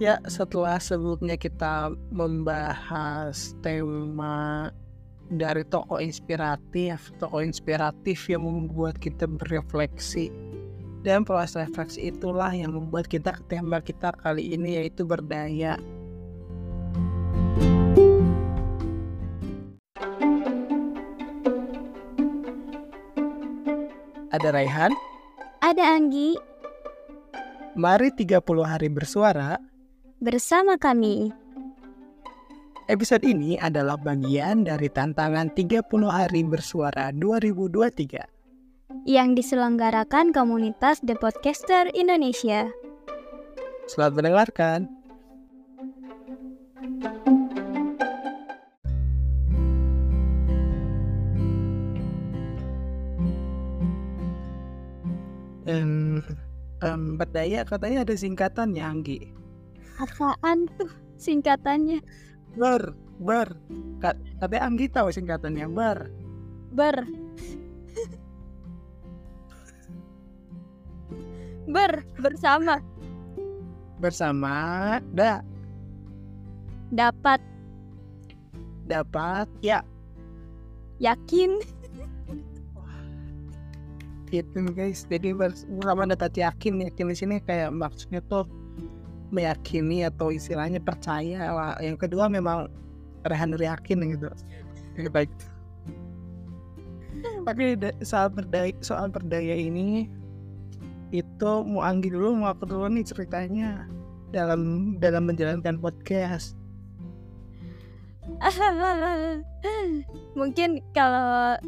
Ya, setelah sebelumnya kita membahas tema dari tokoh inspiratif, tokoh inspiratif yang membuat kita berefleksi. Dan proses refleksi itulah yang membuat kita ke tema kita kali ini yaitu berdaya. Ada Raihan, Ada Anggi mari 30 hari bersuara bersama kami. Episode ini adalah bagian dari tantangan 30 hari bersuara 2023. yang diselenggarakan komunitas The Podcaster Indonesia. Selamat mendengarkan. Em, em, berdaya katanya ada singkatannya Anggi. Apaan tuh singkatannya? Ber, ber. Ka- Katanya Anggi tahu singkatannya ber. Ber. Ber bersama Bersama da dapat dapat ya yakin gitu guys jadi bersama dapat yakin yakin di sini kayak maksudnya tuh meyakini atau istilahnya percaya lah yang kedua memang rehan yakin gitu. Baik. Tapi da- soal berdaya soal berdaya ini itu mau Anggi dulu mau aku dulu nih ceritanya dalam dalam menjalankan podcast. Mungkin kalau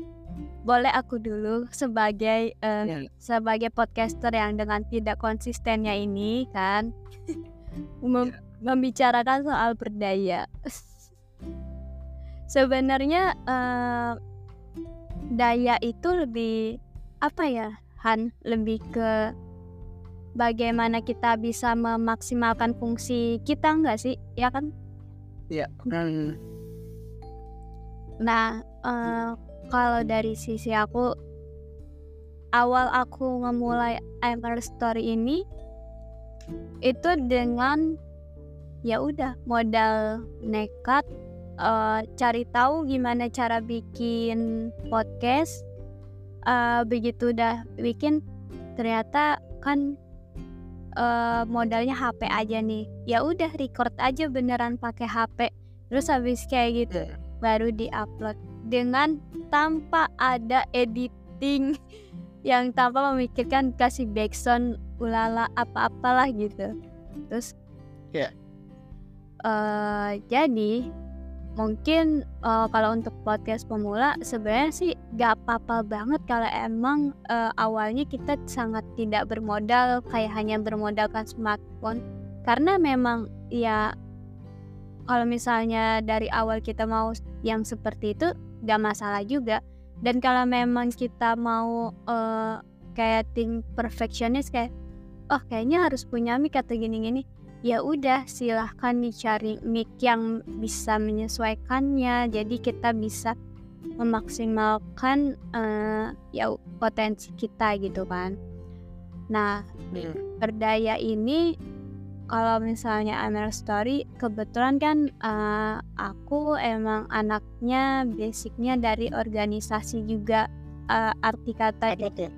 boleh aku dulu sebagai eh, Ya. sebagai podcaster yang dengan tidak konsistennya ini kan? Mem- membicarakan soal berdaya. Sebenarnya eh, daya itu lebih apa ya Han? Lebih ke bagaimana kita bisa memaksimalkan fungsi kita enggak sih? Ya kan? Ya hmm, Nah, eh, kalau dari sisi aku, awal aku ngemulai Emer Story ini itu dengan ya udah modal nekat eh, cari tahu gimana cara bikin podcast. Eh, begitu udah bikin ternyata kan eh, modalnya HP aja nih. Ya udah record aja beneran pakai HP. Terus habis kayak gitu ya. baru diupload dengan tanpa ada editing yang tanpa memikirkan kasih backsound ulala apa-apalah gitu terus Ya. eh, jadi mungkin eh, kalau untuk podcast pemula sebenarnya sih gak apa-apa banget kalau emang eh, awalnya kita sangat tidak bermodal kayak hanya bermodalkan smartphone karena memang ya kalau misalnya dari awal kita mau yang seperti itu gak masalah juga. Dan kalau memang kita mau eh, kayak tim perfectionist kayak oh kayaknya harus punya mic atau gini-gini ya udah silahkan dicari mic yang bisa menyesuaikannya. Jadi kita bisa memaksimalkan eh, ya potensi kita gitu kan. Nah Hmm. berdaya ini kalau misalnya Amel Story kebetulan kan eh, aku emang anaknya basicnya dari organisasi juga Eh, arti kata tuh?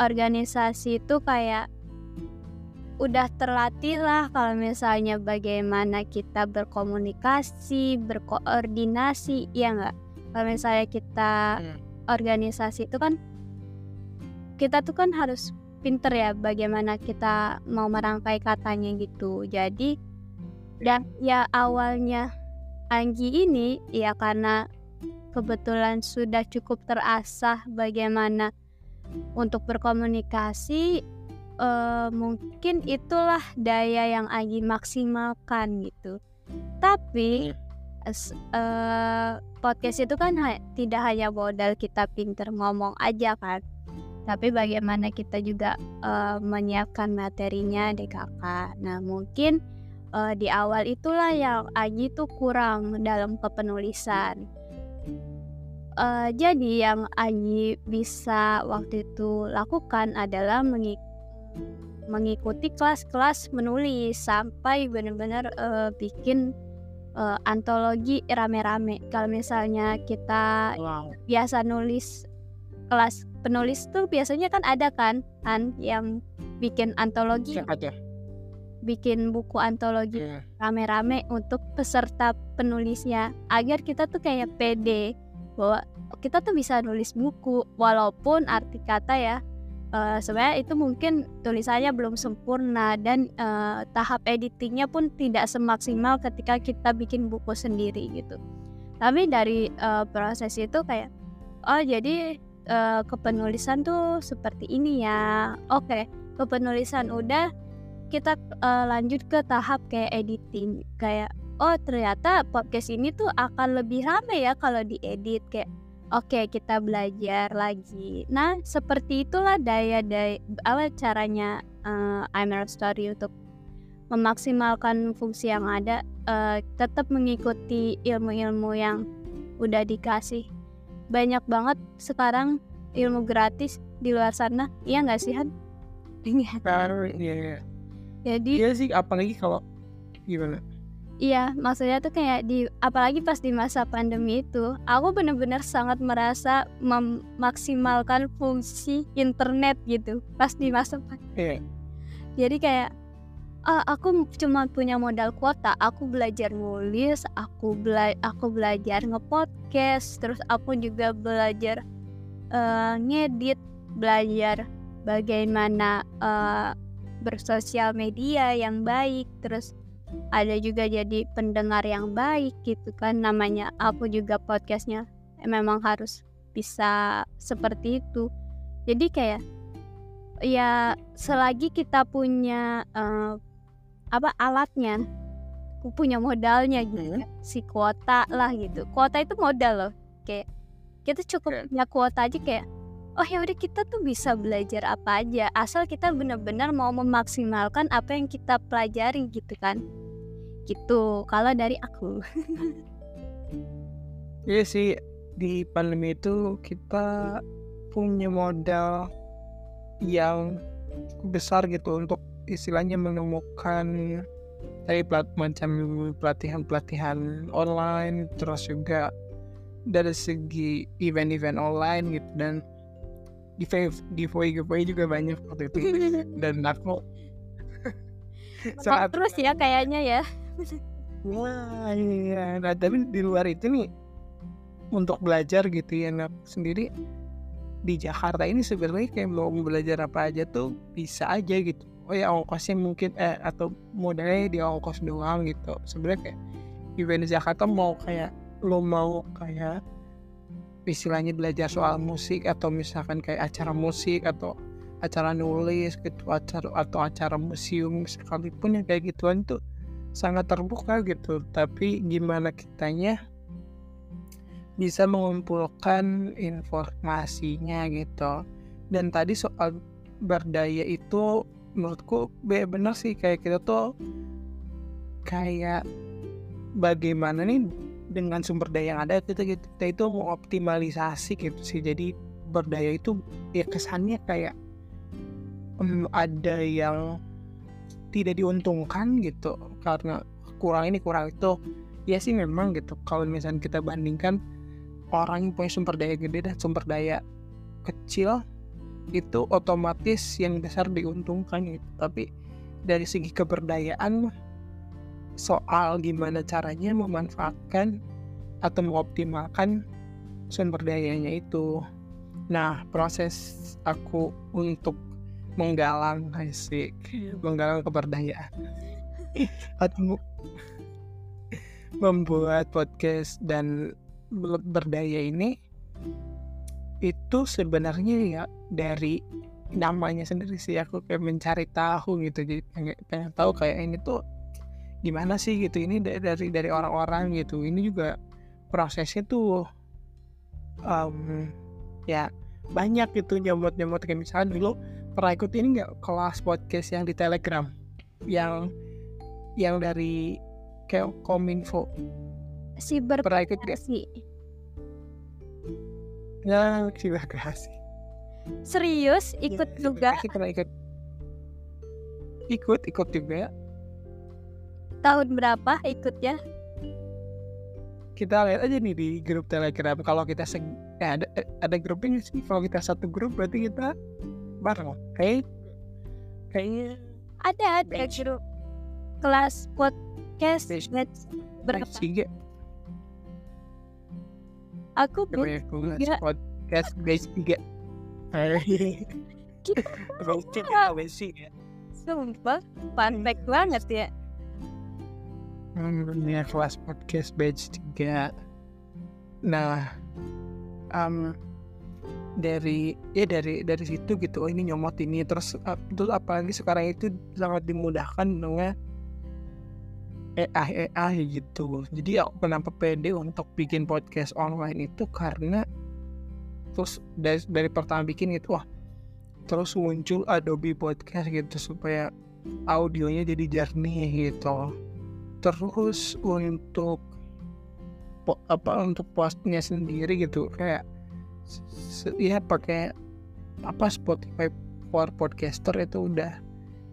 organisasi itu kayak udah terlatih lah kalau misalnya bagaimana kita berkomunikasi berkoordinasi ya nggak kalau misalnya kita Hmm. organisasi itu kan kita tuh kan harus pinter ya bagaimana kita mau merangkai katanya gitu. Jadi dan ya awalnya Anggi ini ya karena kebetulan sudah cukup terasah bagaimana untuk berkomunikasi eh, mungkin itulah daya yang Anggi maksimalkan gitu. Tapi es- eh, podcast itu kan ha- tidak hanya modal kita pinter ngomong aja kan tapi bagaimana kita juga eh, menyiapkan materinya DKK nah mungkin eh, di awal itulah yang Agi tuh kurang dalam kepenulisan Eh, jadi yang Agi bisa waktu itu lakukan adalah mengi- mengikuti kelas-kelas menulis sampai benar-benar uh, bikin uh, antologi rame-rame. Kalau misalnya kita wow. biasa nulis kelas penulis tuh biasanya kan ada kan kan yang bikin antologi. Ada bikin buku antologi yeah. rame-rame untuk peserta penulisnya. Agar kita tuh kayak pede bahwa kita tuh bisa nulis buku walaupun arti kata ya uh, sebenarnya itu mungkin tulisannya belum sempurna dan uh, tahap editingnya pun tidak semaksimal ketika kita bikin buku sendiri gitu. Tapi dari uh, proses itu kayak oh jadi uh, kepenulisan tuh seperti ini ya. Oke kepenulisan udah kita uh, lanjut ke tahap kayak editing. Kayak oh ternyata podcast ini tuh akan lebih rame ya kalau diedit. Kayak oke okay, kita belajar lagi. Nah seperti itulah daya daya apa caranya uh, I'm Story untuk memaksimalkan fungsi yang ada uh, tetap mengikuti ilmu-ilmu yang udah dikasih banyak banget sekarang ilmu gratis di luar sana. Iya nggak sih Han? Iya, iya. Jadi iya sih apalagi kalau gimana? Iya maksudnya tuh kayak di apalagi pas di masa pandemi itu aku bener-bener sangat merasa memaksimalkan fungsi internet gitu pas di masa pandemi. Yeah. jadi kayak ah, aku cuma punya modal kuota. Aku belajar nulis aku bela aku belajar ngepodcast terus aku juga belajar uh, ngedit belajar bagaimana uh, bersosial media yang baik terus ada juga jadi pendengar yang baik gitu kan. Namanya aku juga podcastnya memang harus bisa seperti itu. Jadi kayak ya selagi kita punya uh, apa alatnya. Punya modalnya gitu hmm. si kuota lah gitu. Kuota itu modal loh kayak kita cukup punya kuota aja kayak oh ya udah kita tuh bisa belajar apa aja asal kita benar-benar mau memaksimalkan apa yang kita pelajari gitu kan. Gitu kalau dari aku. Iya sih di pandemi itu kita punya modal yang besar gitu untuk istilahnya menemukan dari plat macam pelatihan-pelatihan online terus juga dari segi event-event online gitu dan di giveaway giveaway juga banyak waktu itu. Dan aku saat terus ya kayaknya ya? Wah iya. Nah tapi di luar itu nih untuk belajar gitu ya nah, sendiri di Jakarta ini sebenarnya kayak mau belajar apa aja tuh bisa aja gitu oh ya ongkosnya mungkin eh atau modalnya di ongkos doang gitu. Sebenarnya kayak event Jakarta mau kayak lo mau kayak istilahnya belajar soal musik atau misalkan kayak acara musik atau acara nulis gitu acara atau acara museum sekalipun yang kayak gituan tuh sangat terbuka gitu. Tapi gimana kitanya bisa mengumpulkan informasinya gitu. Dan tadi soal berdaya itu menurutku benar sih kayak kita tuh kayak bagaimana nih dengan sumber daya yang ada kita, kita itu mau optimalisasi gitu sih. Jadi berdaya itu ya kesannya kayak um, ada yang tidak diuntungkan gitu. Karena kurang ini kurang itu. Ya sih memang gitu. Kalau misalnya kita bandingkan orang yang punya sumber daya gede dan sumber daya kecil itu otomatis yang besar diuntungkan gitu. Tapi dari segi keberdayaan soal gimana caranya memanfaatkan atau mengoptimalkan sumber dayanya itu. Nah, proses aku untuk menggalang asik, menggalang keberdayaan. Atau membuat podcast dan berdaya ini itu sebenarnya ya dari namanya sendiri sih aku kayak mencari tahu gitu. Jadi pengen, pengen tahu kayak ini tuh gimana sih gitu ini dari dari orang-orang gitu. Ini juga prosesnya tuh um, ya banyak gitu nyomot-nyomot kayak misalnya dulu pernah ikut ini nggak kelas podcast yang di Telegram? Yang yang dari kayak kominfo? Siber pernah ikut gak? Sih ya siber kreasi serius? Ikut ya, juga? pernah ikut. Ikut ikut juga. Tahun berapa ikutnya? Kita lihat aja nih di grup telegram. Kalau kita seg eh, ada eh, ada grupnya sih. Kalau kita satu grup berarti kita bareng kayak kayaknya ada ada grup kelas podcast Batch. batch berapa? tiga aku tiga. podcast base tiga. Base tiga sumpah fun fact banget ya. Hmm, ini kelas podcast batch 3 Nah um, dari ya dari dari situ gitu oh ini nyomot ini. Terus uh, terus apalagi sekarang itu sangat dimudahkan dengan AI AI gitu jadi aku kenapa pede untuk bikin podcast online itu karena terus dari, dari pertama bikin itu wah terus muncul Adobe Podcast gitu supaya audionya jadi jernih gitu. Terus untuk apa untuk postnya sendiri gitu kayak ya pakai apa Spotify for podcaster itu udah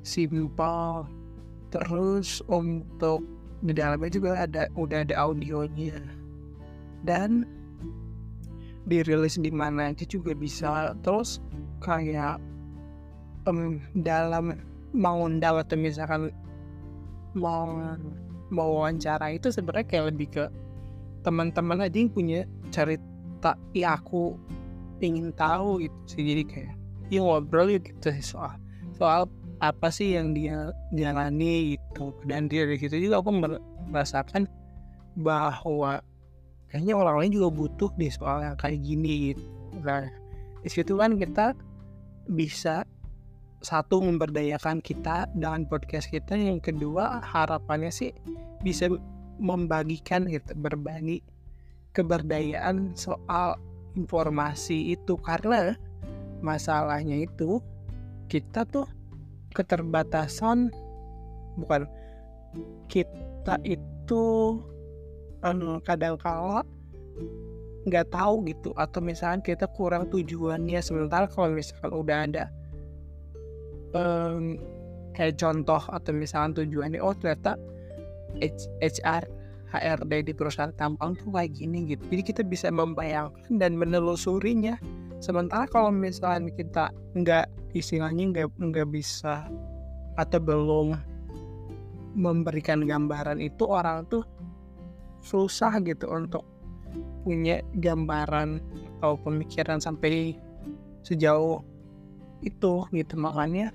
simple terus untuk di dalamnya juga ada udah ada audionya. Dan dirilis di mana aja juga bisa. Terus kayak em, dalam mau atau misalkan mau mau wawancara itu sebenarnya kayak lebih ke teman-teman aja yang punya cerita ya aku ingin tahu gitu sih. Jadi kayak ya ngobrol gitu sih soal soal apa sih yang dia jalani gitu. Dan dari situ juga aku mer- merasakan bahwa kayaknya orang lain juga butuh deh soal yang kayak gini gitu. nah di situ kan kita bisa satu memberdayakan kita dengan podcast kita. Yang kedua harapannya sih bisa membagikan gitu berbagi keberdayaan soal informasi itu. Karena masalahnya itu kita tuh keterbatasan bukan kita itu anu, kadang kala nggak tahu gitu atau misalkan kita kurang tujuannya. Sementara kalau misalkan udah ada em, kayak contoh atau misalkan tujuannya oh ternyata HR HRD di perusahaan tampang tuh kayak gini gitu. Jadi kita bisa membayangkan dan menelusurinya. Sementara kalau misalnya kita nggak istilahnya nggak nggak bisa atau belum memberikan gambaran itu orang tuh susah gitu untuk punya gambaran atau pemikiran sampai sejauh itu gitu. Makanya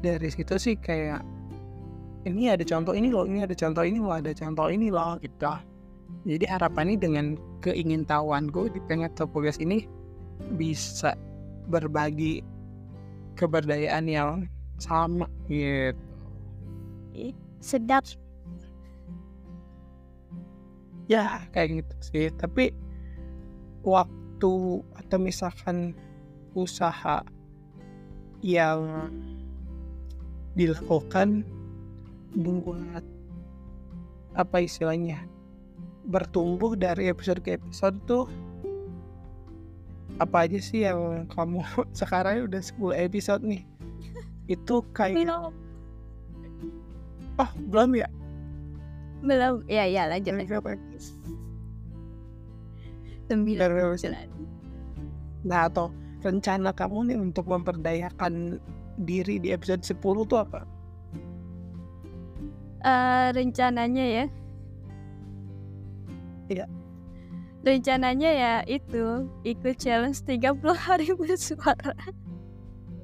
dari situ sih kayak ini ada contoh ini loh ini ada contoh ini loh ada contoh ini loh gitu. Jadi harapannya dengan keingintahuanku di pengen podcast ini bisa berbagi keberdayaan yang sama gitu. Sedap. Ya kayak gitu sih. Tapi waktu atau misalkan usaha yang dilakukan buat apa istilahnya bertumbuh dari episode ke episode tuh apa aja sih yang kamu sekarang udah 10 episode nih? Itu kayak belum. Oh belum ya? Belum. Ya ya lanjut sembilan. Nah atau rencana kamu nih untuk memperdayakan diri di episode 10 tuh apa? Eh, rencananya ya. Iya. Rencananya ya itu ikut challenge 30 hari bersuara.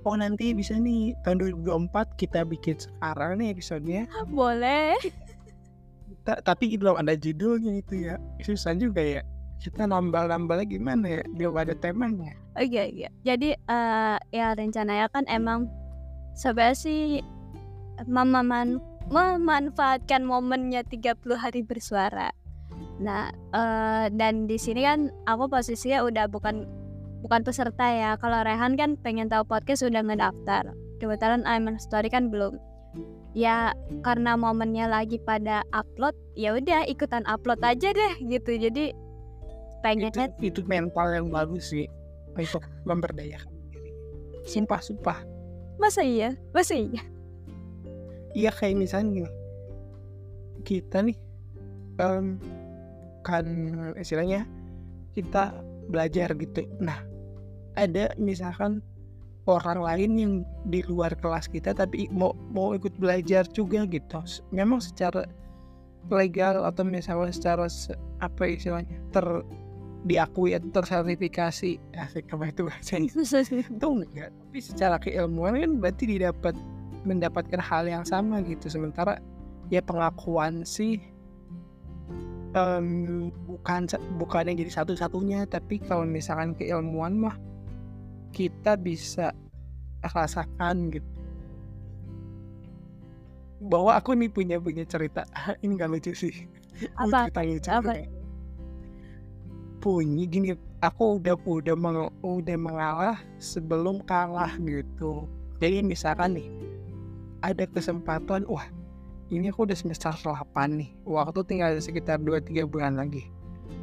Oh nanti bisa nih tahun 2024 kita bikin sekarang nih episodenya. Boleh. Ta- Tapi belum ada judulnya itu ya. Susah juga ya. Kita nambah-nambah gimana ya? Belum ada temanya. Oke oke. Jadi eh ya rencananya kan emang sebenarnya sih memaman memanfaatkan momennya 30 hari bersuara. Nah, eh dan di sini kan aku posisinya udah bukan bukan peserta ya. Kalau Rehan kan pengen tahu podcast udah ngedaftar. Kebetulan Aiman Story kan belum. Ya karena momennya lagi pada upload, ya udah ikutan upload aja deh gitu. Jadi itu, pengennya itu mental yang bagus sih Untuk memberdayakan diri Sumpah, sumpah masa iya? Masa iya? iya kayak misalnya gini kita nih em, kan istilahnya kita belajar gitu. Nah ada misalkan orang lain yang di luar kelas kita tapi mau mau ikut belajar juga gitu. Memang secara legal atau misalnya secara se- apa istilahnya ter diakui atau tersertifikasi. Asik apa itu bahasanya? Itu enggak tapi secara keilmuan kan berarti didapat mendapatkan hal yang sama gitu. Sementara ya pengakuan sih em, bukan bukan yang jadi satu-satunya tapi kalau misalkan keilmuan mah kita bisa rasakan gitu bahwa aku nih punya punya cerita ini gak lucu sih Apa? cerita lucu Apa? punya gini aku udah udah meng, udah mengalah sebelum kalah gitu jadi misalkan nih ada kesempatan wah ini aku udah semester 8 nih. Waktu tinggal sekitar 2-3 bulan lagi.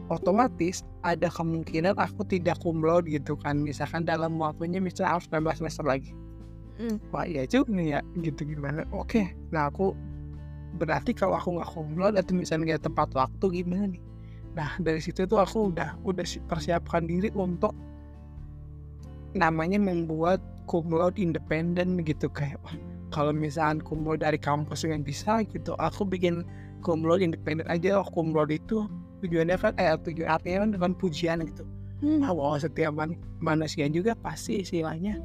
Otomatis ada kemungkinan aku tidak cum laude gitu kan. Misalkan dalam waktunya misalnya harus 19 semester lagi. Hmm. wah iya juga nih ya. Gitu gimana? Oke. Nah aku berarti kalau aku nggak cum laude atau misalnya nggak tepat waktu gimana nih? Nah dari situ tuh aku udah udah si- persiapkan diri untuk namanya membuat cum laude independen gitu kayak wah, kalau misalkan laude dari kampus nggak bisa gitu aku bikin laude independen aja. Oh, itu tujuannya kan eh tujuan artinya kan dengan pujian gitu. Hmm. ah, bahwa setiap man- manusia juga pasti istilahnya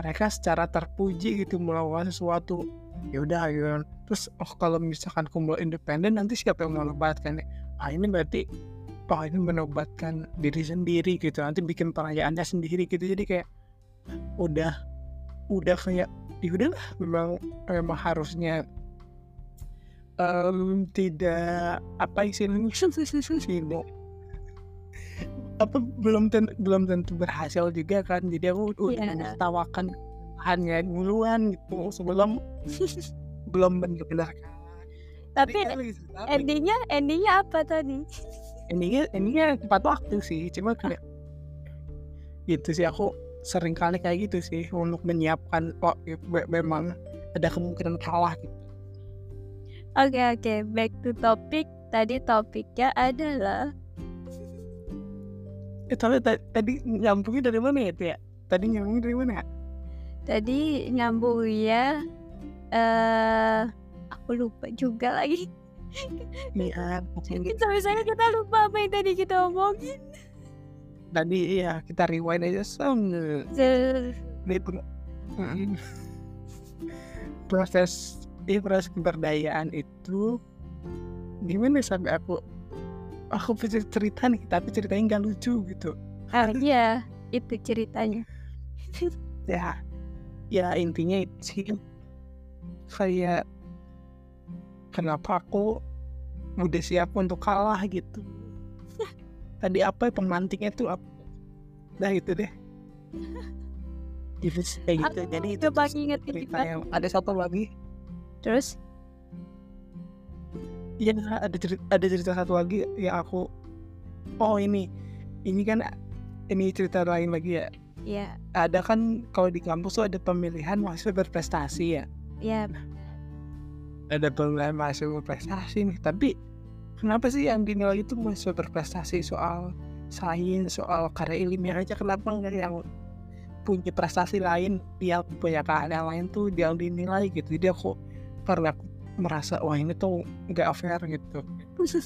mereka secara terpuji gitu melakukan sesuatu. Ya udah ya terus oh kalau misalkan kumpul independen nanti siapa yang menobatkan ah ini berarti oh ini menobatkan diri sendiri gitu. Nanti bikin perayaannya sendiri gitu. Jadi kayak udah udah kayak ya udahlah memang memang harusnya em, tidak apa istilahnya tidak apa belum tentu belum tentu berhasil juga kan jadi aku udah Iya. menertawakan hanya duluan gitu sebelum belum benar-benar kalah. Tapi kan endingnya endingnya apa tadi? endingnya endingnya tepat waktu sih cuma kayak gitu sih aku sering kali kayak gitu sih untuk menyiapkan ya, me- memang ada kemungkinan kalah gitu Oke oke, back to topic. Tadi topiknya adalah eh tapi ta- tadi nyambungnya dari mana ya Tia? ya tadi nyambungnya dari mana tadi nyambung ya eh aku lupa juga lagi. iya Sampai saya kita lupa apa yang tadi kita omongin. Tadi iya kita rewind aja itu Mm. proses ini proses keberdayaan itu gimana sampai aku aku bisa cerita nih tapi ceritanya nggak lucu gitu Ah iya, itu ceritanya. ya ya intinya itu sih kayak kenapa aku udah siap untuk kalah gitu tadi apa ya, pemantiknya tuh apa nah itu deh. Gitu kayak gitu. Aku jadi itu tuh ngingetin cerita yang ada satu lagi. Terus? Iya ada cerita ada cerita satu lagi yang aku oh ini ini kan ini cerita lain lagi ya. Ya ada kan kalau di kampus tuh ada pemilihan mahasiswa berprestasi ya. Ya ada pemilihan mahasiswa berprestasi nih tapi kenapa sih yang dinilai itu mahasiswa berprestasi soal sains soal karya ilmiah aja? Kenapa nggak yang punya prestasi lain yang punya keahlian lain tuh yang dinilai gitu? Jadi aku karena aku merasa wah ini tuh nggak fair gitu.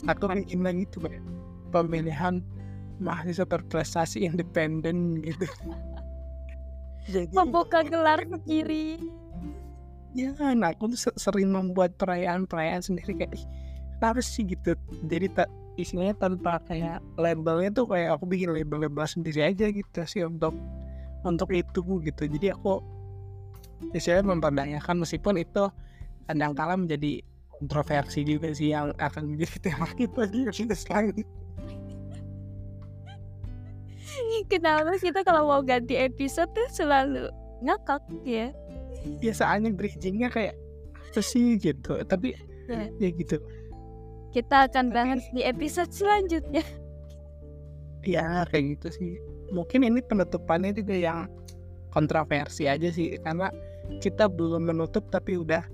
Aku bikin lagi tuh pemilihan mahasiswa berprestasi independen gitu. Jadi membuka gelar sendiri. ya nah aku tuh se- sering membuat perayaan-perayaan sendiri kayak "Ih, kenapa sih gitu jadi tak istilahnya tanpa kayak labelnya tuh kayak aku bikin label-label sendiri aja gitu sih untuk untuk itu gitu. Jadi aku istilahnya memperdayakan meskipun itu kadang kala menjadi kontroversi juga sih yang akan menjadi tema kita di episode selanjutnya Kenapa kita kalau mau ganti episode tuh selalu ngakak ya? biasanya bridgingnya kayak apa sih? gitu. Tapi Ya. ya gitu Kita akan bahas di episode selanjutnya. ya kayak gitu sih mungkin ini penutupannya juga yang kontroversi aja sih karena kita belum menutup tapi udah.